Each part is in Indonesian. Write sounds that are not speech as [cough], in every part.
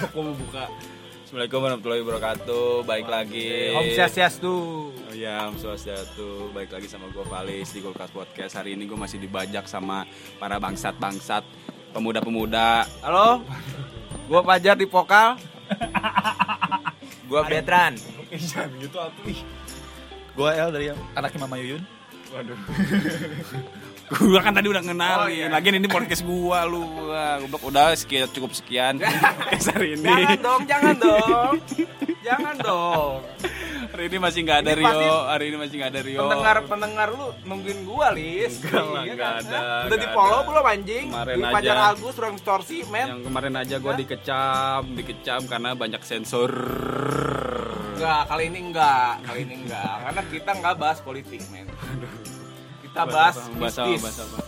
Aku mau buka. Assalamualaikum warahmatullahi wabarakatuh. Baik lagi. Om Swastiastu. Oh iya, Om Swastiastu. Baik lagi sama gue Valis di Golkas Podcast. Hari ini gue masih dibajak sama para bangsat-bangsat, pemuda-pemuda. Halo. Gua Fajar di vokal. Gua Betran. Jangan gitu atuh. Gua El dari anaknya Mama Yuyun. Waduh. Gua kan tadi udah kenalin. Oh, iya. Lagian ini podcast gua lu. Goblok udah sekian cukup sekian [laughs] podcast hari ini. Jangan dong, jangan dong. jangan dong. Hari ini masih nggak ada Ini Rio. Hari ini masih nggak ada Rio. Pendengar-pendengar lu nungguin gua, Lis. Enggak lah, Iya enggak kan? ada, Udah di-follow ada. belum anjing? Kemarin di aja. Fajar Agus orang distorsi, men. Yang kemarin aja gue dikecam, dikecam karena banyak sensor. Enggak, kali ini enggak. Kali ini enggak. Karena kita enggak bahas politik, men. Kita bahas bahas apa, mistis. bahas apa?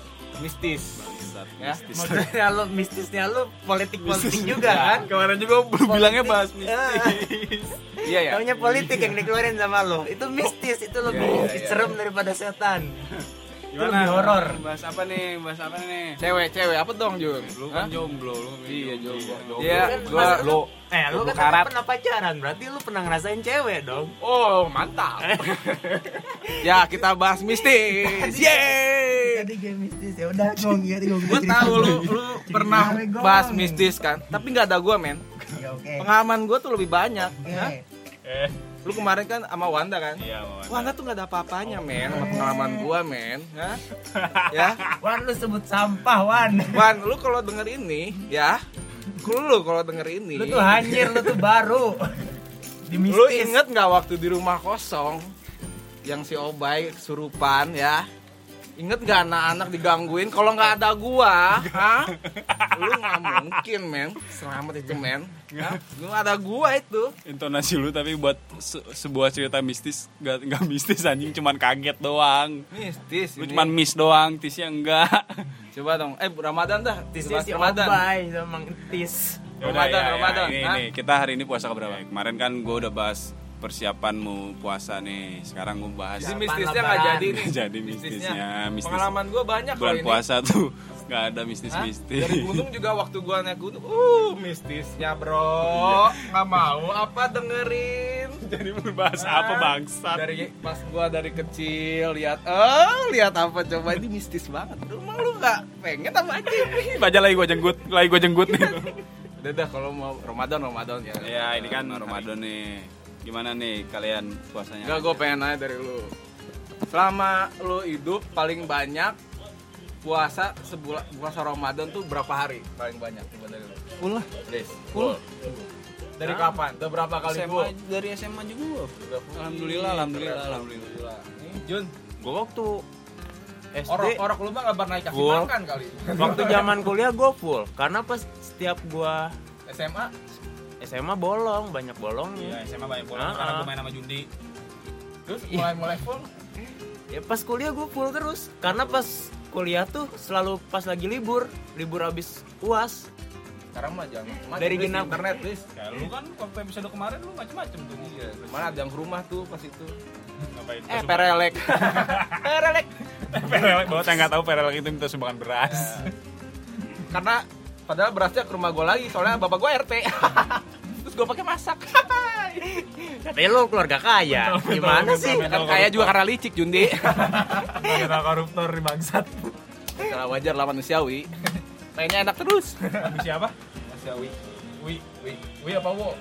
Mistis. Bangsat, Ya, mistis. Maksudnya lu mistisnya lu politik-politik juga [laughs] kan? Kemarin juga belum bilangnya bahas mistis. [laughs] Iya ya. Taunya politik yang dikeluarin sama lu. Itu mistis, itu lebih iya, iya. serem daripada setan. [laughs] Gimana? lebih horor. Bahas apa nih? Bahas apa nih? Cewek, cewek apa dong, Jun? Lu kan jomblo, lu Iya, jomblo. Iya, Kan gua masa- lo. Eh, lu kan karat. pernah pacaran, berarti lu pernah ngerasain cewek dong. Oh, mantap. [laughs] ya, kita bahas mistis. Yeay. Tadi game mistis ya udah gong ya Gue tahu lu lu pernah bahas mistis kan, tapi nggak ada gua, men. Ya oke. Pengalaman gua tuh lebih banyak. Eh, Lu kemarin kan sama Wanda kan? iya, Mama. Wanda tuh nggak ada apa-apanya, men, sama pengalaman gua, men. Hah? Ya. [laughs] Wan lu sebut sampah, Wan. Wan, lu kalau denger ini, ya. Lu kalau denger ini. Lu tuh hanyir, lu tuh baru. Di mistis. Lu inget nggak waktu di rumah kosong yang si Obay kesurupan ya? Inget nggak anak-anak digangguin? Kalau nggak ada gua, [laughs] hah? Lu nggak mungkin, men. Selamat itu, men. Nggak ada gua itu. Intonasi lu tapi buat se- sebuah cerita mistis gak, gak mistis anjing cuman kaget doang. Mistis. Lu ini. cuman miss doang, tisnya enggak. Coba dong. Eh, Ramadan dah. Bahas si Ramadan. Obay sama Tis. Ramadan, Ramadan. Ini, Hah? ini, kita hari ini puasa keberapa? Kemarin kan gue udah bahas persiapanmu puasa nih. Sekarang gue bahas Jadi Siapa mistisnya nggak jadi nih. Jadi mistisnya, mistis. Pengalaman gua banyak bulan ini. puasa tuh nggak ada Hah? mistis-mistis. Dari gunung juga waktu gua naik gunung, uh mistisnya bro, nggak mau apa dengerin. Jadi mau bahas Ah, apa bangsat? Dari pas gua dari kecil lihat, oh lihat apa coba ini mistis banget. Rumah lu nggak pengen apa aja? Baca lagi gue jenggut, lagi gue jenggut nih. Udah dah kalau mau Ramadan Ramadan ya. ya ini kan Ramadan nih. Gimana nih kalian puasanya? Enggak, gue pengen nanya dari lu. Selama lu hidup paling banyak puasa sebulan puasa Ramadan tuh berapa hari paling banyak coba dari lu? Full lah. Full. Dari kapan? Udah berapa kali SMA, full? dari SMA juga gua. Alhamdulillah, alhamdulillah, alhamdulillah. Nih, Jun, Gua waktu SD orok orok lu mah pernah dikasih Full. makan kali. waktu zaman kuliah gua full karena pas setiap gua SMA SMA bolong, banyak bolongnya. Iya, SMA banyak bola Ah, karena gue main sama Jundi. terus mulai mulai full. Ya pas kuliah gua full terus karena pas kuliah tuh selalu pas lagi libur, libur habis UAS. Sekarang mah jangan. Macem, Dari genap. internet, Lis. Ya lu kan waktu episode kemarin lu macem-macem tuh. Iya, mana ada yang ke rumah tuh pas itu. Ngapain? Eh, [laughs] perelek. perelek. perelek banget yang nggak tahu perelek itu minta sumbangan beras. Karena padahal berasnya ke rumah gue lagi, soalnya bapak gue RT. [laughs] Terus gue pakai masak. Katanya lu keluarga kaya. Gimana sih? kan kaya juga karena licik Jundi. Kira koruptor di bangsat. Karena wajar lah manusiawi. Pengennya enak terus. Habis siapa? Manusiawi. Wi, Wi, Wi apa wo?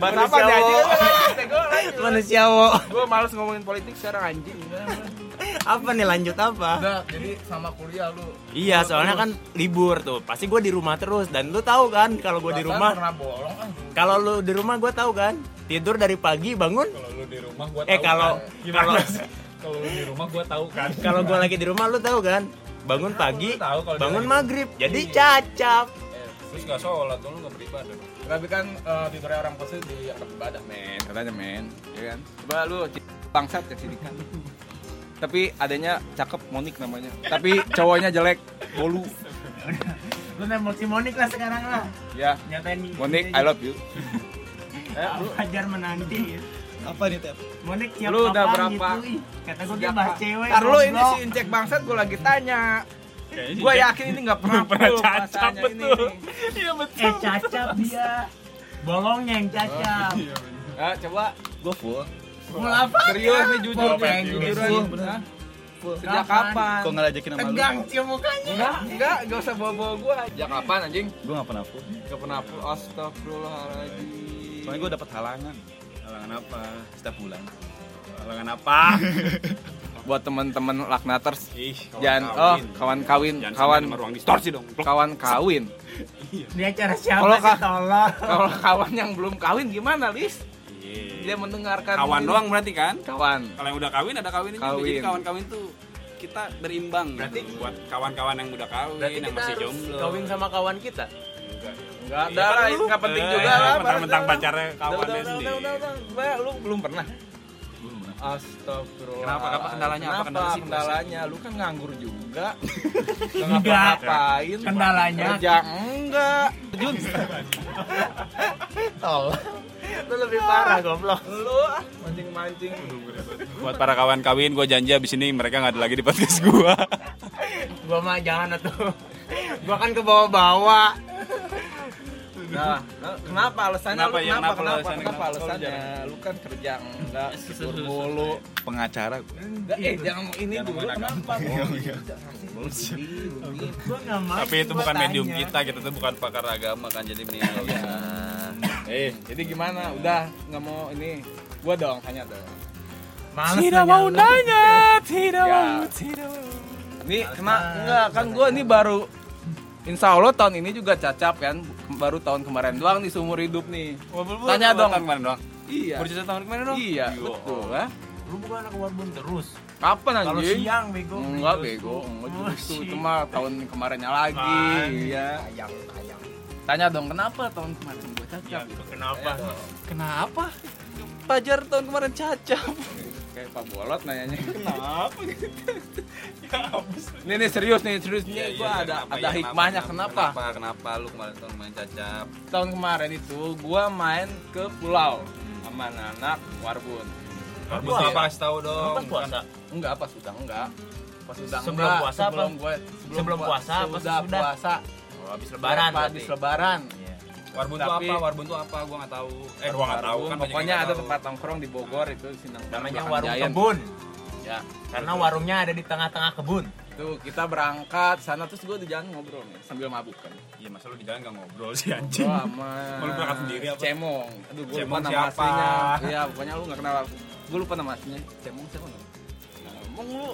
Bahasa apa Manusia, anjing? Manusia wo. Gue males ngomongin politik sekarang anjing. Apa nih lanjut apa? Udah, jadi sama kuliah lu. Iya, soalnya kan libur tuh. Pasti gue di rumah terus dan lu tahu kan kalau gue di rumah. bolong ah. Kalau lu di rumah gue tahu kan. Tidur dari pagi bangun. Kalau lu di rumah gua Eh kalau kalau kalau lu di rumah gua tahu kan. kalau gue lagi di rumah lu tahu kan. Bangun pagi, Lu tahu bangun lagi- maghrib. Jadi Iya. cacap. Terus gak sholat, lu gak beribadah. Tapi kan eh, tidurnya orang itu dianggap ibadah men, katanya men, ya kan? Coba lu bangsat ya sini kan. Tapi adanya cakep Monik namanya. Tapi cowoknya jelek, bolu. Lu nembak si Monik lah sekarang lah. Ya, Nyatain. Monik, I love you. [laughs] Eh, lu Fajar menanti. Apa nih, Tep? Monik siap Lu udah berapa? gitu. Kata gue dia bahas cewek. Ntar lu ini si Incek bangsat gue lagi tanya. Gue yakin ini nggak pernah [laughs] pernah ini. betul. Iya betul. Eh cacap dia. Bolongnya yang cacap. Ya, coba Gue full. Full apa? serius nih jujur nih. pengen Jujur aja. Sejak Kapan? kapan? Kok nggak ajakin sama lu? Tegang cium mukanya. Enggak, enggak, enggak usah bawa-bawa gua. Sejak kapan anjing? Gue nggak pernah full. Gak pernah full. Astagfirullahaladzim. Soalnya gue dapet halangan. Halangan apa? Setiap bulan. Halangan apa? [laughs] Buat teman-teman laknaters, Ih, jangan oh kawan kawin, Jangan kawan ruang distorsi dong. kawan kawin. [laughs] Ini acara siapa Kalau sih ka- tolong? Kalau kawan yang belum kawin gimana, Lis? Iya. Dia mendengarkan Kawan ini. doang berarti kan? Kawan. Kalau yang udah kawin ada kawin juga. Jadi Kawin. kawan-kawin tuh kita berimbang Berarti- gitu. buat kawan-kawan yang udah kawin, Berarti yang masih jomblo. kawin sama kawan kita. Enggak Iya, ada lah, kan itu lu? nggak penting Eh, juga lah. mentang-mentang pacarnya kawannya udah, udah, sendiri. udah, udah, udah. Lu belum pernah? Astagfirullah. Kenapa? Kenapa? Kendalanya apa? Kenapa? Kendala sih, Kendalanya? Lu kan nganggur juga. [laughs] Enggak. ngapa-ngapain. Kendalanya. Kerja enggak. Jun. [laughs] Tolong. Lu lebih parah goblok. Lu ah mancing-mancing. Buat para kawan kawin, gue janji abis ini mereka nggak ada lagi di podcast gue. Gua mah jangan atuh. Gua kan ke bawah-bawah. Nah, nah, kenapa alasannya Kenapa lu ya? kenapa Kenapa kenapa alasannya? kenapa Kenapa? alasannya? Lu kan kerja enggak [laughs] libur mulu. Pengacara gue. Enggak eh jangan ini Jangan dulu kenapa? Gua enggak mau. Tapi itu bukan medium kita, kita tuh bukan pakar agama kan jadi nih. Eh, jadi gimana? Udah nggak mau ini. Gua dong tanya dong. Males Tidak nanya mau lu. nanya, tidak Ya. mau, tidak mau. Ini kena enggak kan gua ini baru Insya Allah tahun ini juga cacap kan baru tahun kemarin doang nih seumur hidup nih. Tanya dong. Tahun kemarin doang. Iya. Baru tahun kemarin dong. Iya, Yo. betul ya. Lu bukan anak warbun terus. Kapan Kalau anjing? siang bego. Enggak bego, enggak Oh, justru sih. itu mah tahun kemarinnya lagi. Kan. Iya. Ayam. Tanya dong kenapa tahun kemarin Ya, cacap? kenapa? Kenapa? Pajar tahun kemarin cacap. Kayak Pak Bolot nanyanya. Kenapa? ya habis. Nih nih serius nih, serius Iya, nih iya, gua ada kenapa, ada iya, hikmahnya kenapa? Kenapa? Kenapa lu kemarin tahun main cacap? Tahun kemarin itu gua main ke pulau sama anak Warbun. Kamu Puasa. apa? Kasih tahu dong. Pas puasa. Enggak pas udang enggak. Pas udang Sebelum enggak. puasa sebelum gue Sebelum pua- puasa apa sudah puasa. Oh, habis lebaran habis lebaran. Iya. Warbun tuh Tapi- apa? Warbun tuh apa? Gua nggak tahu. Eh, gua nggak tahu kan pokoknya ada tahu. tempat nongkrong di Bogor itu Sinang Namanya warung kebun. Ya, Karena warungnya ada di tengah-tengah kebun. tuh kita berangkat sana terus gue di jalan ngobrol nih sambil mabuk kan. Iya, masa lu di jalan nggak ngobrol sih anjing. Gua sama Lu berangkat sendiri apa? Cemong. Aduh, gue lupa nama aslinya. Iya, pokoknya lu nggak kenal. Gue lupa nama aslinya. Cemong siapa namanya? Ngomong lu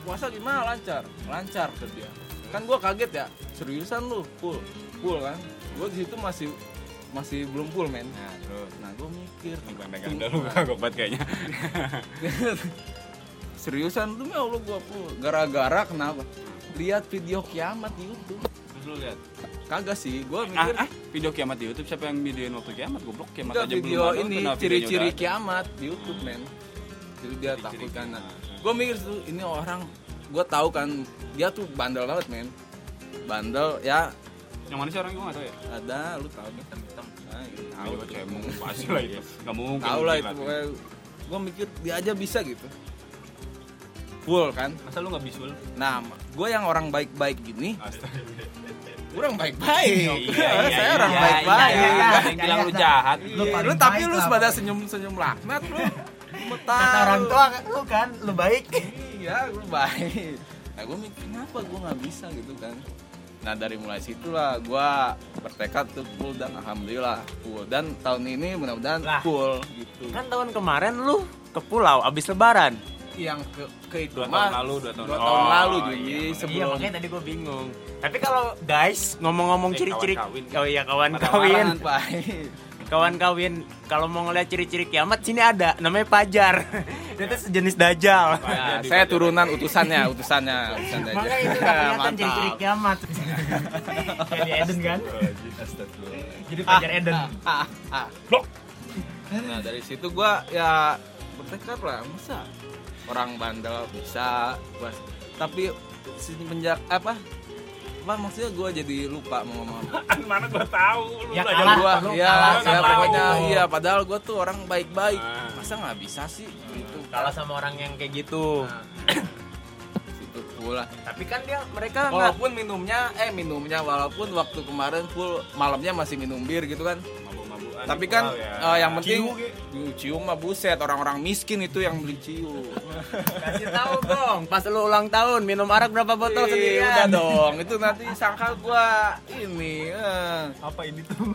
puasa gimana lancar? Lancar ke dia. Kan gue kaget ya. Seriusan lu full, full kan? Gue di situ masih masih belum full men. Nah, terus Nah gue mikir. pegang dulu [laughs] kayaknya. [laughs] Seriusan lu ya Allah gue full. Gara-gara kenapa? Lihat video kiamat di YouTube. Terus lu lihat. Kagak sih, gue Ah, mikir. ah, video kiamat di YouTube siapa yang videoin waktu kiamat? Goblok kiamat Enggak aja video belum ini ciri-ciri kiamat di YouTube men. Jadi dia takut kan. Gue mikir tuh ini orang, gue tahu kan dia tuh bandel banget men. Bandel ya Yang mana sih orang gue nggak tahu ya? ada lu tahu hitam hitam. Nah, gitu. Tahu cemong pasti lah itu. Nggak mungkin. Tahu lah itu. pokoknya. Gue mikir dia aja bisa gitu. Full kan. Masa lu nggak bisul? Nah, gue yang orang baik-baik gini, Astaga. orang baik-baik. Iya, Saya orang iya, baik-baik. iya, iya. Ada yang bilang lu jahat. Lu tapi baik lu lah, sebagai senyum-senyum laknat lu. Kata orang tua lu kan, lu baik. iya gue baik nah gue mikir kenapa gue nggak bisa gitu kan nah dari mulai situlah gue bertekad tuh full dan alhamdulillah full dan tahun ini mudah-mudahan full gitu Kan tahun kemarin lu ke pulau abis lebaran. yang ke ke itu Dua mah tahun lalu, dua tahun dua lalu. tahun Oh, lalu iya, bener. Iya sebelum makanya tadi gue bingung. Tapi kalau guys ngomong-ngomong Eh, ciri-ciri kawan kawin. oh iya kawan Pada kawin, kawan kawin kalau mau ngeliat ciri-ciri kiamat sini ada namanya pajar. [laughs] Itu sejenis dajal. Nah, saya turunan utusannya utusannya utusan aja Makanya itu kelihatan ciri-ciri kiamat. [laughs] Kayak di Eden kan? Jadi pajar Eden. Ah, ah. Nah dari situ gua ya bertekad lah masa orang bandel bisa gua tapi semenjak apa apa maksudnya gua jadi lupa mau ngomong apa. [laughs] Mana gua tahu. Lu Ya, kalah. gua. lu ya, kalah ya pokoknya iya padahal gua tuh orang baik-baik Ah. masa nggak bisa sih gitu Kalah sama orang yang kayak gitu. situ full lah. Tapi kan dia mereka nggak Walaupun minumnya, eh minumnya walaupun waktu kemarin full malamnya masih minum bir gitu kan. Tapi kan ya. eh, yang penting Ciu, ge. Ciu, cium mah buset orang-orang miskin itu yang beli ciu. [laughs] kasih tahu dong. Pas lu ulang tahun minum arak berapa botol Ih, sendirian? udah dong, itu nanti sangka gua ini. eh. Apa ini tuh?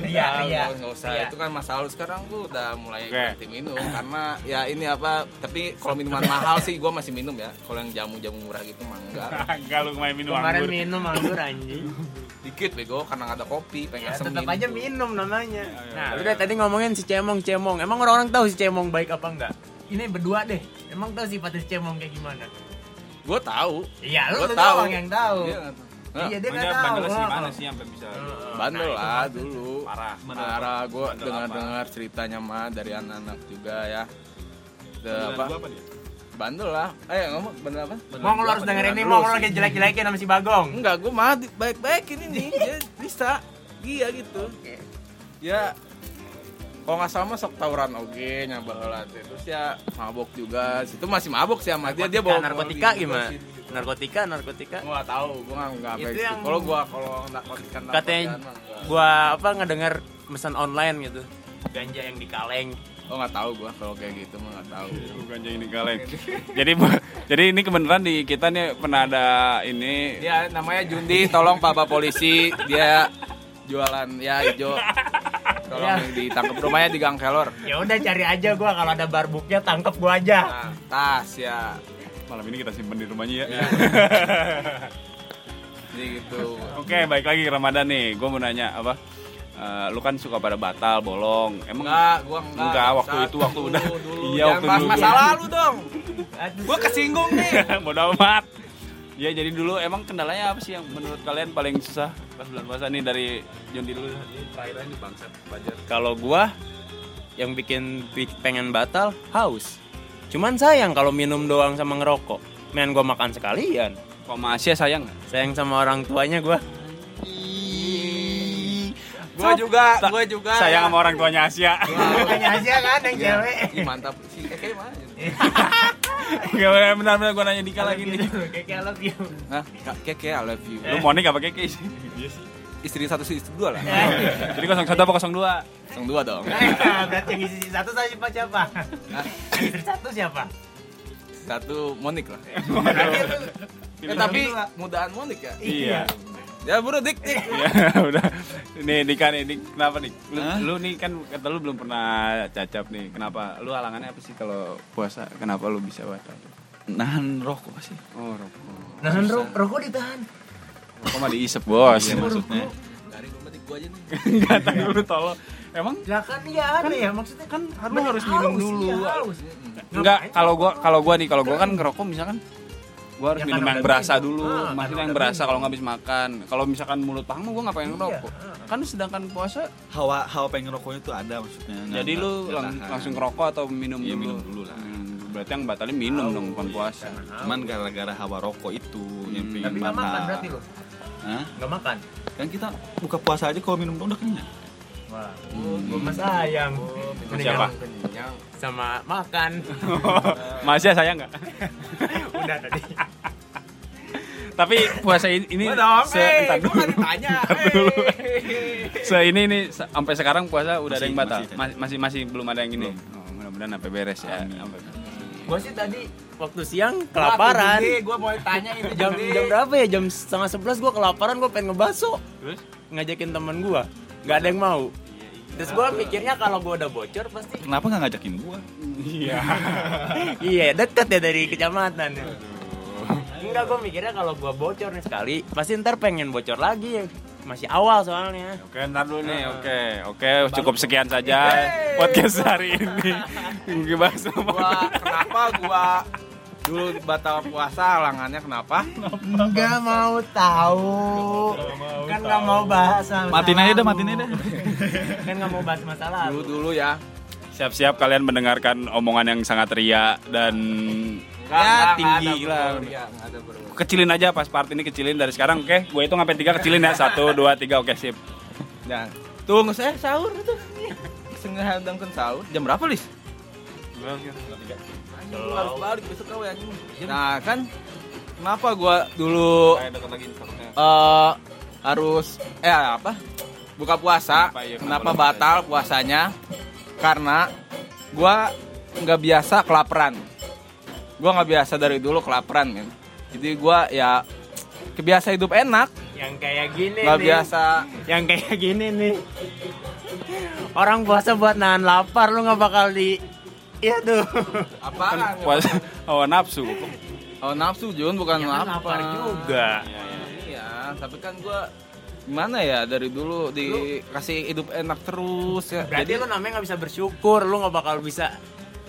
Iya, iya. nggak usah. Iya. Itu kan masa lalu sekarang gua udah mulai berhenti minum karena ya ini apa? Tapi kalau minuman mahal sih gua masih minum ya. Kalau yang jamu-jamu murah gitu mah enggak. [laughs] Enggak lu main minum Kemarin anggur. minum anggur anjing. Dikit bego karena nggak ada kopi, pengen Ya, tetap aja minum namanya. iya, Nah, iya. udah tadi ngomongin si Cemong Cemong. Emang orang-orang tahu si Cemong baik apa enggak? Ini berdua deh. Emang tahu sifat si Cemong kayak gimana? Gua tahu. Iya, lu Gua tahu. doang yang tahu. Dia nggak tahu. Hah? Iya, dia nggak tahu. bandelnya sih Oh. gimana sih sampai bisa Bandel Nah, itu lah dulu. parah. Parah gue Bandel dengar-dengar ceritanya mah dari anak-anak juga ya. The, apa? Apa dia? Bandel lah. Eh ngomong bandel apa? Mong lu harus dengerin ini, Mong lu lagi jelek-jelekin sama si Bagong. Enggak, gue mah baik-baikin ini. Dia bisa. Dia gitu. Ya kalau nggak sama sok tawuran oge nyoba lah terus ya mabok juga itu masih mabok sih sama dia dia bawa narkotika bawa gimana? gitu. Narkotika, narkotika. Gua nggak tahu gua nggak nggak Itu baik yang- kalau gua kalau narkotika Katanya gua apa ngedenger pesan online gitu. Ganja yang di kaleng. Oh nggak tahu gua kalau kayak gitu mah nggak tahu Bukan jadi ini kaleng. jadi jadi ini kebenaran di kita nih pernah ada ini dia namanya Jundi tolong pak polisi dia jualan ya hijau tolong Ya. ditangkap rumahnya di Gang Kelor Ya udah cari aja gua kalau ada barbuknya tangkep gua aja. nah, tas ya malam ini kita simpen di rumahnya ya. [laughs] jadi gitu Oke, baik lagi ke Ramadan nih. Gue mau nanya apa? Eh, lu kan suka pada batal, bolong. Emang enggak gua enggak Enggak, waktu itu waktu dulu, udah. dulu. [laughs] Iya, Jangan waktu bahas dulu. masa lalu dong gua kesinggung nih [laughs] Bodoh amat. Ya jadi dulu emang kendalanya apa sih yang menurut kalian paling susah pas bulan puasa nih dari Jondi dulu? bangsat Fajar Kalau gua yang bikin pengen batal haus. Cuman sayang kalau minum doang sama ngerokok. Men gua makan sekalian. Kok masih sayang nggak? Sayang sama orang tuanya gua. Gua juga gua juga Sayang sama orang tuanya Asia. Bukannya aja kan yang Iya. cewek. Ih, mantap si Keke mana [laughs] Gak benar benar gue nanya Dika lagi nih. Kayak I love you. Hah? Kak, Keke I love you Lu Monik apa Keke sih? istri satu istri dua lah Jadi 01 apa 02? yang dua dong Berarti yang isi satu saya siapa siapa? Istri satu siapa? satu Monik lah Eh, tapi mudaan Monik ya Iya. Ya bro dik dik [laughs] Ya udah. Nih Dika nih, Dik, kenapa nih? Lu, Hah? lu nih kan kata lu belum pernah cacap nih. Kenapa? Lu halangannya apa sih kalau puasa? Kenapa lu bisa batal? nahan rokok sih Oh, rokok. nahan ro- rokok ditahan. Rokok mah diisep, Bos. Iya, maksudnya dari rumah dik gua aja nih [laughs] Enggak tahu dulu tolong. Emang Lah kan iya aneh ya maksudnya kan lu harus minum dulu. Iya, haus. enggak kalau gua kalau gua nih kalau gua kan ngerokok misalkan gua harus Ya, minum kan yang berasa minum. dulu Ah, maksudnya kan yang berasa kalau nggak habis makan kalau misalkan mulut paham gua nggak pengen ngerokok Iya. kan sedangkan puasa hawa hawa pengen rokoknya tuh ada maksudnya jadi lu lang- tahan. langsung ngerokok atau minum Iya, dulu minum dulu lah. Hmm, berarti yang batalin minum dong bukan puasa cuman gara-gara hawa rokok itu yang Hmm. pengen Tapi nggak batal. makan berarti lo? Hah? Nggak makan? kan kita buka puasa aja kalau minum dong udah kenyang Wah, gua mah sayang. Mendingan Siapa? kenyang Sama makan. [laughs] masih sayang nggak [laughs] Udah tadi. tapi puasa ini, dong se, entar dulu. [laughs] Entar dulu. se ini nih sampai sekarang puasa udah ada Masih, yang batal masih, masih masih, masih belum ada yang ini oh, mudah-mudahan sampai beres ya. Sampai- Gua sih tadi waktu siang kelaparan. gua mau tanya itu Jam jam berapa ya? Jam setengah sebelas gua kelaparan gua pengen ngebaso. terus Ngajakin temen gua. Nggak ada yang mau. Terus gua mikirnya kalau gua udah bocor pasti kenapa nggak ngajakin gua iya [laughs] iya deket ya dari kecamatan. Enggak gua mikirnya kalau gua bocor nih sekali pasti ntar pengen bocor lagi. Masih awal soalnya. Oke, ntar dulu nih. Oke, oke, cukup sekian saja podcast hari ini. Bahas gua kenapa gua dulu batal puasa halangannya kenapa Enggak mau tahu. [laughs] Kan nggak mau bahas masalah. matiin aja dah matiin aja dah Kan nggak mau bahas masalah. dulu dulu ya Siap-siap kalian mendengarkan omongan yang sangat ria dan ya tinggi lah. Kecilin aja pas part ini kecilin dari sekarang, oke? Gue itu sampai tiga kecilin ya, [laughs] satu, dua, tiga, oke sip. Nah, tunggu saya sahur itu. Setengah hadangkan sahur. Jam berapa, Lis? Anjing, lu harus balik besok kau ya anjing. Nah, kan kenapa gua dulu Kayak dekat lagi infonya. eh harus eh apa? Buka puasa. Kenapa, iya, Kenapa batal puasanya? Karena gua nggak biasa kelaparan. Gua nggak biasa dari dulu kelaparan, men. Jadi gua ya kebiasa hidup enak, Yang kayak gini nggak nih. biasa Yang kayak gini nih. Orang puasa buat nahan lapar lu nggak bakal di Iya tuh. apaan? Puasa hawa nafsu. Oh nafsu Jun bukan Ya kan lapar. lapar juga. Iya, tapi kan gua gimana ya dari dulu dikasih hidup enak terus ya. Berarti lu namanya nggak bisa bersyukur, lu nggak bakal bisa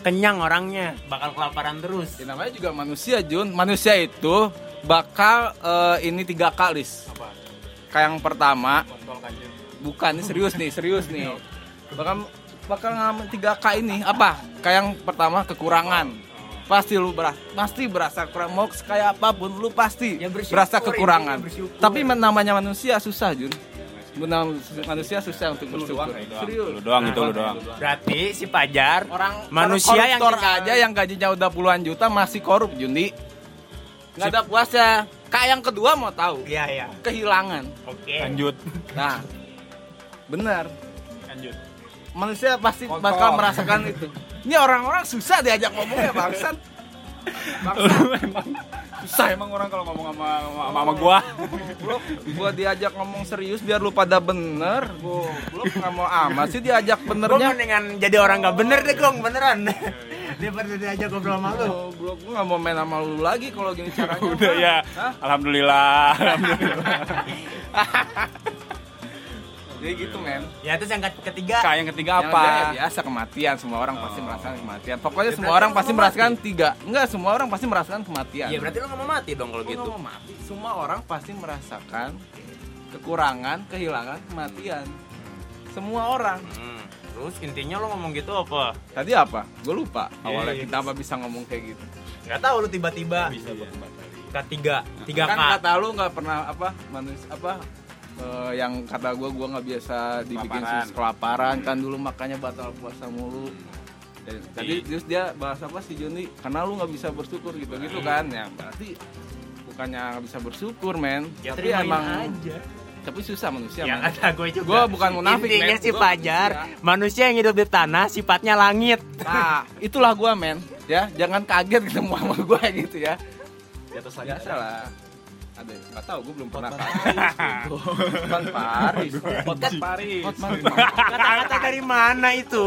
kenyang orangnya, bakal kelaparan terus. Ya, namanya juga manusia Jun. Manusia itu bakal eh, ini tiga kali. Kayak yang pertama, bukan ini serius nih, serius nih. [laughs] Bakal bakal ngalamin tiga K ini apa? Kayak yang pertama kekurangan. Pasti lu beras, pasti berasa kurang mau kayak apa pun lu pasti Ya, berasa kekurangan. bersyukur. Tapi namanya manusia susah Jun. Benar manusia susah untuk bersyukur. Serius. Lu doang itu lu doang. Berarti si Pajar Orang manusia yang aja yang gajinya udah puluhan juta masih korup Jundi. Nggak ada puasnya. Kak yang kedua mau tahu Iya, iya. kehilangan. Oke. Lanjut. Nah, benar. Lanjut. Manusia pasti Kotor. bakal merasakan itu. Ini orang-orang susah diajak ngomong ya [laughs] bangsat. emang susah emang orang kalau ngomong sama sama, sama gua. Bro, gua diajak ngomong serius biar lu pada bener. Gua belum nggak mau amat sih diajak benernya. mendingan jadi orang nggak bener deh gong beneran. [laughs] Daripada diajak ngobrol sama lu. Oh, gua nggak mau main sama lu lagi kalau gini caranya. Udah ya. Hah? Alhamdulillah. [laughs] Alhamdulillah. Jadi gitu men. Ya terus yang ketiga Kak yang ketiga Yang apa? ada ya biasa kematian, semua orang pasti merasakan kematian. Pokoknya Ya, semua orang pasti merasakan tiga. Enggak, semua orang pasti merasakan kematian. Iya berarti lu nggak mau mati dong kalau gitu. mau mati. Semua orang pasti merasakan kekurangan, kehilangan, kematian. Semua orang. Hmm. Terus intinya lu ngomong gitu apa? Tadi apa? Gue lupa. Awalnya iya. kita apa bisa ngomong kayak gitu. Gak tahu lu tiba-tiba ketiga tiga kan kata lu nggak pernah apa manusia apa eh, yang kata gue gue nggak biasa dibikin Kelaparan. sus kelaparan kan dulu makanya batal puasa mulu Dan tadi terus dia bahas apa sih Joni karena lu nggak bisa bersyukur gitu gitu kan ya berarti bukannya nggak bisa bersyukur men Ya tapi terimain emang aja. tapi susah manusia Ya men. [laughs] kata gue juga. Gua bukan munafik, Intinya men. si Fajar, manusia yang hidup di tanah sifatnya langit. nah itulah gue men ya jangan kaget ketemu sama gue [laughs] gitu ya Di atas lagi. biasa lah ada nggak tahu gue belum pernah Hotman Paris Hotman Paris Hotman Kata-kata dari mana itu?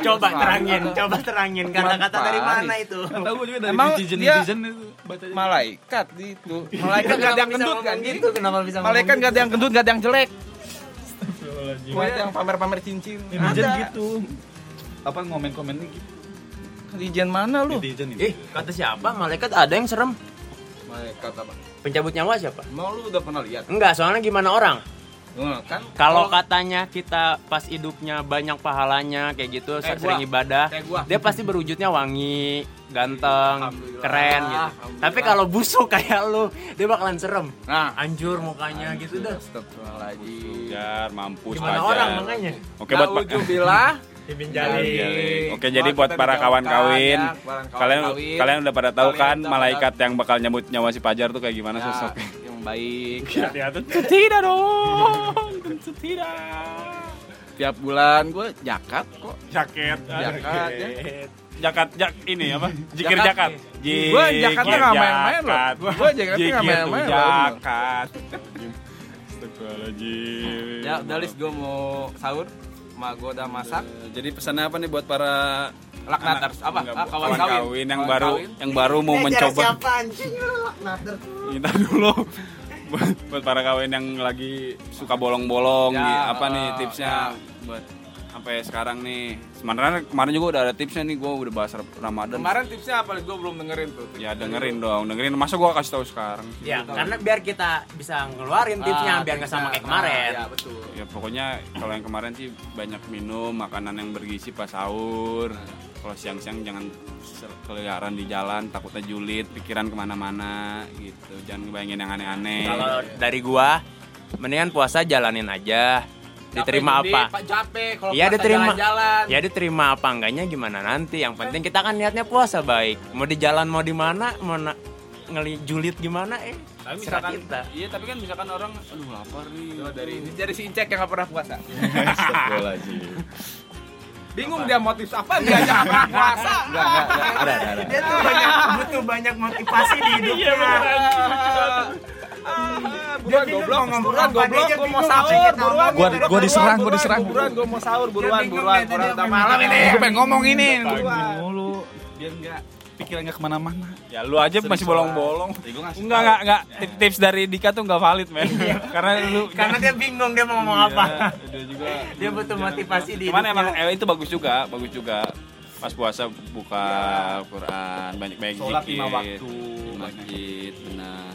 Coba terangin, coba terangin kata-kata dari mana itu? Tahu gue juga dari Emang netizen itu malaikat gitu malaikat gak ada yang gendut kan gitu? Kenapa bisa malaikat gak ada yang gendut gak ada yang jelek. Gak ada yang pamer-pamer cincin Netizen Ada. gitu. Apa komen-komennya gitu. Netizen mana lu Netizen Eh, itu. kata siapa? Malaikat ada yang serem. malaikat apa Pencabut nyawa siapa? mau lu udah pernah lihat Enggak, soalnya gimana orang? Nah, kan Kalau katanya kita pas hidupnya banyak pahalanya kayak gitu, Kayak sering gua. ibadah, Kayak gua. dia pasti berwujudnya wangi, ganteng, keren gitu. Tapi kalau busuk kayak lu, dia bakalan serem. nah Anjur mukanya gitu dah. Astagfirullahaladzim mampus Gimana Fajar. orang makanya? Oke buat Pak. [laughs] Nauzubillah. Ibin Jali. Oke, jadi buat para dijauhkan, kawan kawin, ya, para kawan kalian kawin. kalian udah pada tahu Kalian kan malaikat yang bakal nyambut nyawa si Pajar tuh kayak gimana Ya, sosoknya? yang baik ya. Tidak dong, tidak. tiap bulan gue jakat kok Jaket, Jakat, ya. jakat, jak ini apa? [laughs] Jikir Jakat. Gue jakatnya nggak main-main loh. Gue jakatnya nggak main-main loh. Jakat. [laughs] Astagfirullahaladzim. ya udah lis gue mau sahur ma gue udah masak Jadi pesannya apa nih buat para Laknaters. Apa? enggak, Ah, kawan kawan kawin. kawin yang Kawan baru kawin. yang baru mau mencoba Siapa anjing dulu buat, buat para kawin yang lagi suka bolong-bolong Ya, gitu. apa nih eh, tipsnya ya. buat sampai sekarang nih. Sebenarnya kemarin juga udah ada tipsnya nih gue udah bahas Ramadan. Kemarin tipsnya apa? Gue belum dengerin tuh ya dengerin dong. Dengerin masa gue kasih tahu sekarang? Ya, karena biar kita bisa ngeluarin tipsnya Ah, biar nggak sama tipsnya. kayak kemarin. Ah, ya betul. Ya pokoknya kalau yang kemarin sih banyak minum makanan yang bergizi pas sahur. Kalau siang-siang jangan keliaran di jalan takutnya julid pikiran ke mana-mana gitu. Jangan bayangin yang aneh-aneh. Kalau dari gua, mendingan puasa jalanin aja. Diterima apa? Pak kalau Iya diterima. jalan-jalan. Ya diterima apa enggaknya gimana nanti. Yang penting kita kan niatnya puasa baik. Mau di jalan mau di mana, mau na- ngeli julid gimana eh Tapi misalkan kita iya tapi kan misalkan orang aduh lapar nih. Coba dari ini dari si Incek yang gak pernah puasa. Bingung dia motif apa dia jangan pernah puasa. Enggak, enggak, enggak. Ada, ada, ada. dia tuh banyak butuh banyak motivasi di hidupnya Buruan goblok, buruan apa, goblok, dia gua mau sahur, buruan. Gua- gua diserang, gua buruan, diserang. Buruan, gua mau sahur, buruan, buruan, dia apa Udah malam ini. Gue pengen ngomong ini. Buruan. mulu. Biar enggak pikiran enggak ke mana-mana. Ya lu aja masih bolong-bolong. Ya, gua ngasih Enggak enggak enggak Tip- tips dari Dika tuh enggak valid, men. Karena lu [laughs] karena dia bingung dia mau ngomong apa Iya, dia juga dia butuh motivasi di Cuman emang eh, itu bagus juga, bagus juga. Pas puasa buka Quran, banyak-banyak Sholat zikir. lima waktu. di masjid, benar.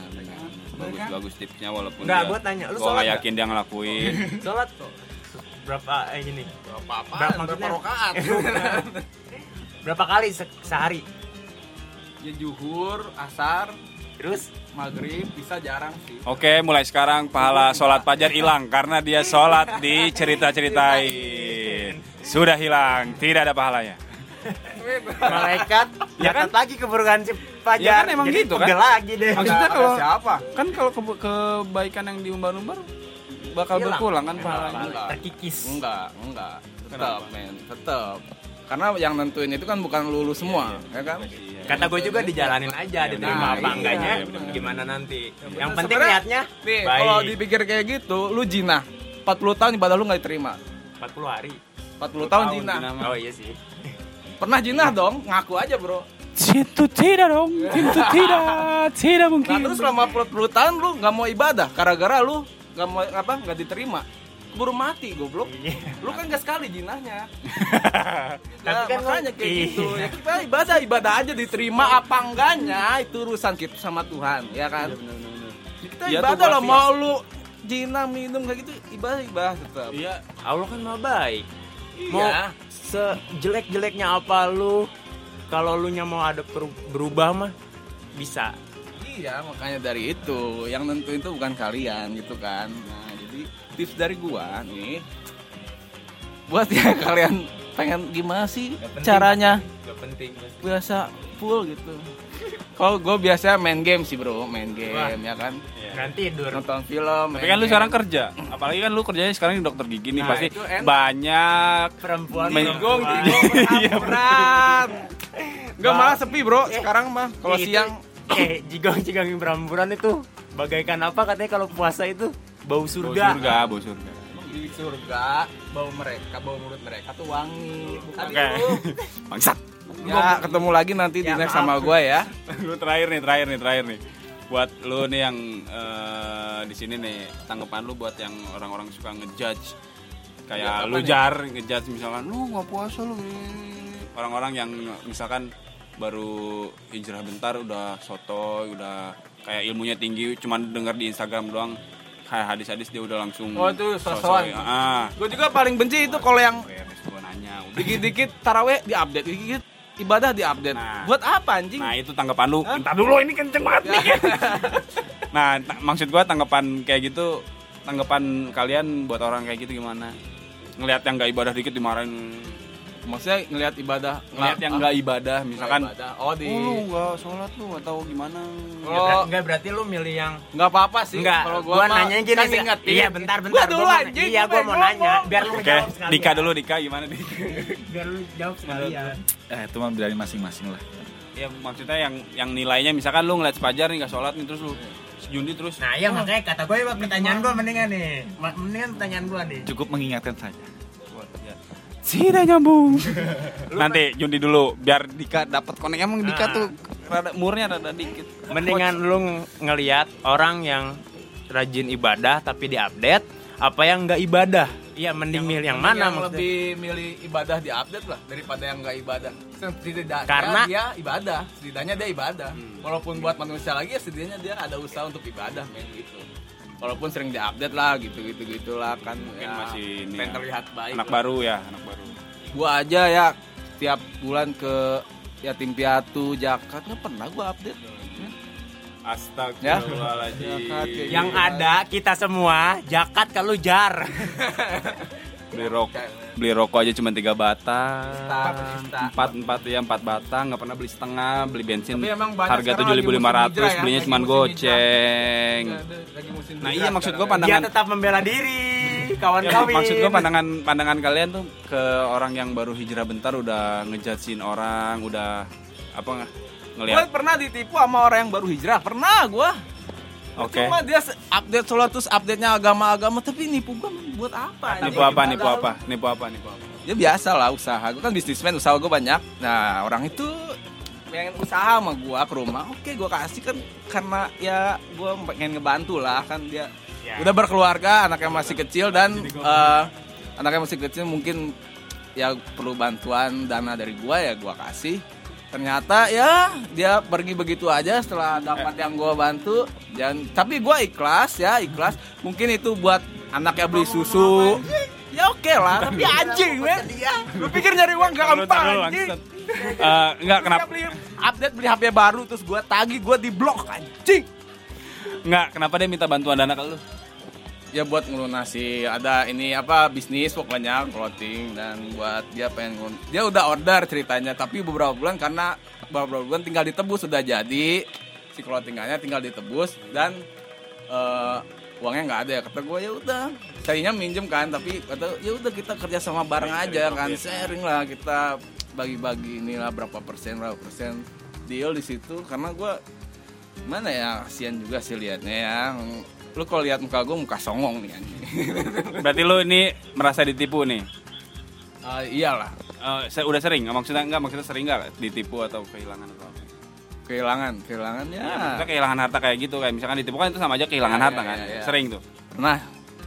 Bagus bagus tipsnya walaupun Enggak, dia- gua tanya, lu sholat nggak nggak? yakin dia ngelakuin. [laughs] sholat kok berapa eh gini Berapa apa? Berapa Berapa rakaat? [laughs] berapa kali se- sehari Ya juhur, asar, terus maghrib bisa jarang sih. Oke, mulai sekarang pahala sholat fajar hilang karena dia sholat di cerita-ceritain. [laughs] Sudah hilang, tidak ada pahalanya. Malaikat Ya catat lagi keburukan si Fajar Ya kan emang Jadi gitu kan? pegel lagi deh Maksudnya kalau- siapa? Kan kalau ke- kebaikan yang diumbar-umbar bakal Hilang. berpulang kan pahalanya. Enggak. terkikis Enggak, enggak. Tetap, men, tetap. Karena yang nentuin itu kan bukan lulu semua, ya kan? kata gue juga dijalanin aja diterima Nah, apa iya. enggaknya Iya, gimana nanti yang penting niatnya Nih, baik kalau dipikir kayak gitu, lu jinah. 40 tahun ibadah lu nggak diterima. 40 hari 40 tahun Tahun jinah. oh iya sih Pernah jinah dong? Ngaku aja, Bro. Itu tidak dong, itu tidak, tidak Nah, mungkin. terus selama 40 tahun lu nggak mau ibadah gara-gara lu nggak mau apa? nggak diterima. Keburu mati goblok. Lu kan gak sekali jinahnya. [laughs] Nah, kan makanya kayak Iya. gitu. Ya kita ibadah ibadah aja diterima apa enggaknya itu urusan kita sama Tuhan, ya kan? Ya, kita Iya tuh, ibadah lah mau lu jinah minum kayak gitu ibadah ibadah tetap. Iya, Allah kan maha baik mau Iya. Sejelek-jeleknya apa lu kalau lu nya mau ada berubah mah bisa Iya, makanya dari itu yang nentuin itu bukan kalian gitu kan. Nah, jadi tips dari gua nih buat ya [laughs] kalian pengen gimana sih penting. caranya gak penting biasa full gitu. Kalau gue biasa main game sih bro, main game ya kan, kan tidur nonton film. Tapi kan lu sekarang kerja, apalagi kan lu kerjanya sekarang di dokter gigi nih Nah, pasti banyak perempuan perempuan. digong, berat. Enggak malah sepi bro, Eh, sekarang mah kalau siang eh jigong jigong beramburan itu bagaikan apa katanya kalau puasa itu bau bau surga, surga, bau surga. di surga bau mereka, bau mulut mereka tuh wangi. Bukan Oke. itu. [laughs] Bangsat. Ya, ketemu lagi nanti di Ya, next maaf. sama gue ya. [laughs] lu terakhir nih, terakhir nih, terakhir nih. Buat lu nih yang eh, di sini nih, tanggapan lu buat yang orang-orang suka ngejudge kayak Ya, lu nih? jar ngejudge misalkan lu nggak puasa lu ini." orang-orang yang misalkan baru hijrah bentar udah soto udah kayak ilmunya tinggi cuman denger di Instagram doang kayak hadis-hadis dia udah langsung Oh, itu so-soy. so-soan. ah Gue juga paling benci itu kalau yang dikit-dikit taraweh diupdate, dikit-dikit ibadah diupdate. Nah. Buat apa anjing? Nah itu tanggapan lu. Hah? Entar dulu ini kenceng banget nih. [laughs] nah ta- maksud gua tanggapan kayak gitu, tanggapan kalian buat orang kayak gitu gimana? Ngelihat yang nggak ibadah dikit dimarahin. Maksudnya ngelihat ibadah, Ngelihat yang nggak ibadah, misalkan. ibadah. Oh di Oh lu nggak sholat lu atau gimana? Ya, Oh. enggak berarti lu milih yang nggak apa-apa sih. Enggak, kalau gua, gua, nanya gini kan sih. ingetin. Iya, bentar bentar. Gua dulu anjing. Iya, gua mau nanya biar lu Oke, jawab sekalian. Dika dulu Dika gimana Dika? [laughs] Biar lu jawab sekalian. Eh, itu mah dari masing-masing lah. ya maksudnya yang yang nilainya misalkan lu ngeliat sepajar nih nggak sholat nih terus lu sejundi terus. Nah, iya makanya kata gue pertanyaan gua mendingan nih. Mendingan pertanyaan gua nih. Cukup mengingatkan saja. Tidak nyambung. [laughs] Nanti Jundi dulu biar Dika dapat konek emang Dika Nah. tuh rada murnya rada dikit. Mendingan lu ng- ngelihat orang yang rajin ibadah tapi diupdate apa yang enggak ibadah. Iya, mending milih yang mana yang maksudnya? lebih milih ibadah di update lah daripada yang nggak ibadah. Setidaknya Karena- dia ibadah, setidaknya dia ibadah. Walaupun buat manusia lagi ya setidaknya dia ada usaha untuk ibadah men gitu. Walaupun sering di update lah gitu gitu gitulah kan Mungkin ya, masih ini pengen ya. terlihat baik. Anak lah. baru ya, anak baru. Gua aja ya tiap bulan ke yatim piatu Jakarta nggak pernah gua update. Astagfirullahaladzim. Ya. Jakat kayak Yang ada kita semua jakat kalau jar. [laughs] beli rokok beli rokok aja cuma tiga batang empat empat ya empat batang nggak pernah beli setengah beli bensin harga tujuh ribu lima ratus ya, belinya cuma goceng musim nah iya maksud gue sekarang. Dia pandangan tetap membela diri, [laughs] kawan Ya, kawin. maksud gue pandangan pandangan kalian tuh ke orang yang baru hijrah bentar udah ngejudgein orang udah apa Gue ngelihat pernah ditipu sama orang yang baru hijrah, pernah gue. Oke. Cuma dia update selalu terus update-nya agama-agama, tapi nipu gue buat apa? nipu apa nipu apa? Nipu apa nipu apa? Ya biasa lah usaha, gue kan bisnismen, usaha gue banyak. Nah orang itu pengen usaha sama gue ke rumah, oke gue kasih kan karena ya gue pengen ngebantu lah. Kan dia udah berkeluarga, anaknya masih kecil dan eh, anaknya masih kecil mungkin ya perlu bantuan dana dari gue ya gue kasih. Ternyata ya dia pergi begitu aja setelah dapat yang gue bantu. Dan tapi gue ikhlas ya ikhlas. Mungkin itu buat anaknya beli susu. Ya oke lah tapi anjing men. lu pikir nyari uang Taruh, gampang anjing? enggak kenapa? beli update beli HP baru terus gue tagih gue di blok anjing. Enggak kenapa dia minta bantuan dana ke lu ya buat ngelunasi ada ini apa bisnis pokoknya clothing dan buat dia pengen ngelun- dia udah order ceritanya tapi beberapa bulan karena beberapa bulan tinggal ditebus sudah jadi si clothingannya tinggal ditebus dan eh, uangnya nggak ada. Ya kata gue ya udah. Tadinya minjem kan tapi kata ya udah kita kerja sama bareng aja kan sharing lah kita bagi-bagi inilah berapa persen berapa persen deal di situ. Karena gue mana ya kasihan juga sih liatnya ya lu kalau lihat muka gue muka songong nih anjing. [laughs] Berarti lu ini merasa ditipu nih? Ah, iyalah. Eh, se- udah sering? Maksudnya enggak maksudnya sering enggak ditipu atau kehilangan atau apa? Kehilangan kehilangan ya, Ya, maksudnya kehilangan harta kayak gitu kayak misalkan ditipu kan itu sama aja kehilangan Ya, harta ya, kan? ya, ya. sering tuh? Pernah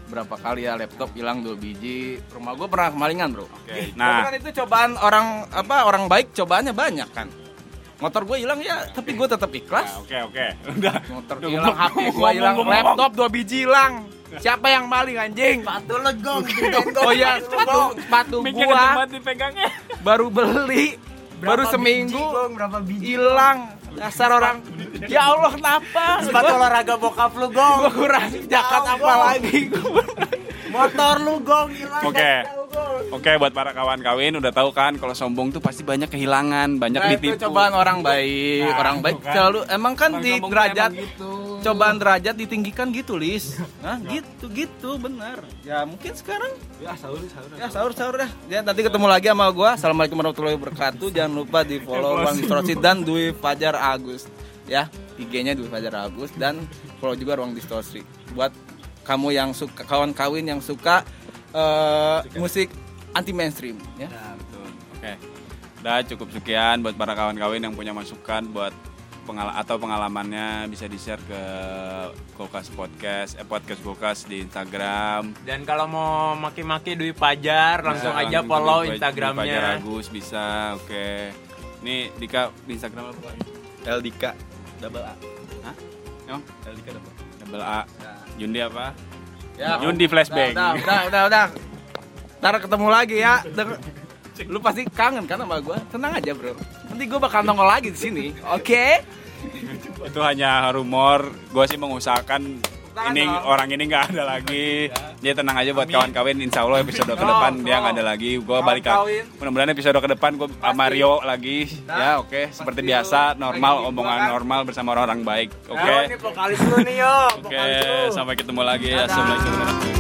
berapa kali ya laptop hilang dua biji rumah gue pernah kemalingan bro. Oke Tapi nah kan itu cobaan orang apa orang baik cobaannya banyak kan motor gue hilang ya tapi gue tetap ikhlas. Oke oke. Udah. Motor hilang HP gue hilang laptop dua biji hilang. Siapa yang maling anjing? Sepatu legong. [laughs] oh ya sepatu. sepatu gua. Dipegangnya. Baru beli baru seminggu berapa biji? hilang. Dasar orang. Ya Allah kenapa? Sepatu olahraga bokap lu gong. gue kurang jakat apa lagi? Motor lu gong hilang. Oke. Gong. Oke buat para kawan kawin udah tahu kan kalau sombong tuh pasti banyak kehilangan banyak Nah, itu ditipu cobaan orang baik, Nah, orang baik kan. selalu emang kan Orang di derajat gitu. cobaan derajat ditinggikan gitu, Lis. [laughs] Nah, gitu gitu benar. Ya mungkin sekarang ya sahur sahur ya sahur sahur dah. Ya nanti ketemu lagi sama gua. Assalamualaikum warahmatullahi wabarakatuh. Jangan lupa di follow Ruang Distorsi dan Dwi Fajar Agus. Ya, IG-nya Dwi Fajar Agus dan follow juga Ruang Distorsi. Buat kamu yang suka kawan kawin yang suka eh, musik anti mainstream ya. Nah, betul. Oke. Udah cukup sekian buat para kawan kawin yang punya masukan buat pengal atau pengalamannya bisa di-share ke Kulkas Podcast, eh, Podcast Kulkas di Instagram. Dan kalau mau maki-maki Dwi Pajar, langsung Bisa, aja langsung follow Dwi- Dwi Fajar Instagramnya. Agus bisa. Oke. Ini Dika di Instagram apa? LDK double A. Hah? Emang? LDK double A. Double A. Yundi apa? Ya, Yundi flashbang. Udah, udah, udah, udah. [laughs] Ntar ketemu lagi ya. Deng- Lu pasti kangen kan sama gue? Tenang aja bro. Nanti gue bakal nongol lagi di sini. Oke? Itu hanya rumor. Gue sih mengusahakan Tangan ini dong. orang ini nggak ada lagi. Dia tenang aja buat kawan kawin. Insya Allah episode ke depan dia nggak ada lagi. Gue balik lagi. Mudah-mudahan episode ke depan gue sama Mario lagi. Ya oke. Seperti biasa normal omongan normal bersama orang-orang baik. Oke. Lu nih yo, Oke. lu. Sampai ketemu lagi. Assalamualaikum.